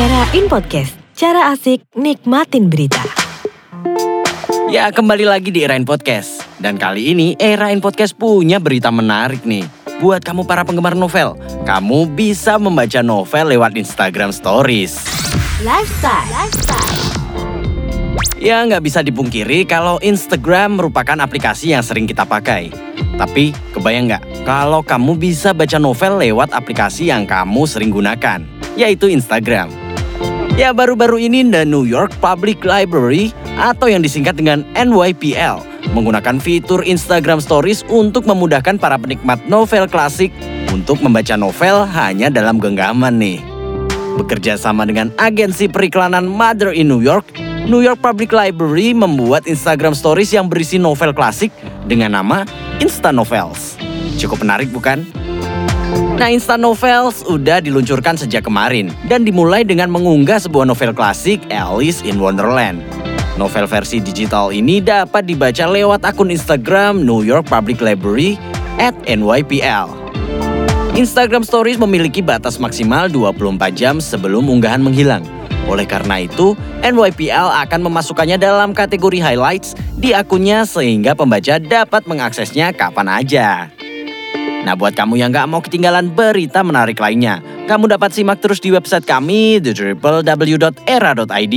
Era In Podcast, cara asik nikmatin berita. Ya, kembali lagi di Erain Podcast. Dan kali ini Erain Podcast punya berita menarik nih. Buat kamu para penggemar novel, kamu bisa membaca novel lewat Instagram Stories. Lifestyle. Ya, nggak bisa dipungkiri kalau Instagram merupakan aplikasi yang sering kita pakai. Tapi, kebayang nggak kalau kamu bisa baca novel lewat aplikasi yang kamu sering gunakan, yaitu Instagram. Ya, baru-baru ini The New York Public Library atau yang disingkat dengan NYPL menggunakan fitur Instagram Stories untuk memudahkan para penikmat novel klasik untuk membaca novel hanya dalam genggaman nih. Bekerja sama dengan agensi periklanan Mother in New York, New York Public Library membuat Instagram Stories yang berisi novel klasik dengan nama Insta Novels. Cukup menarik bukan? Nah, Insta Novels udah diluncurkan sejak kemarin dan dimulai dengan mengunggah sebuah novel klasik Alice in Wonderland. Novel versi digital ini dapat dibaca lewat akun Instagram New York Public Library at NYPL. Instagram Stories memiliki batas maksimal 24 jam sebelum unggahan menghilang. Oleh karena itu, NYPL akan memasukkannya dalam kategori highlights di akunnya sehingga pembaca dapat mengaksesnya kapan aja. Nah buat kamu yang gak mau ketinggalan berita menarik lainnya, kamu dapat simak terus di website kami www.era.id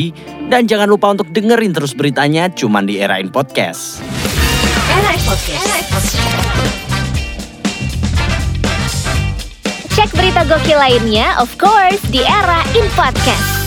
dan jangan lupa untuk dengerin terus beritanya cuman di Erain Podcast. Era In Podcast. Cek berita gokil lainnya, of course, di Era In Podcast.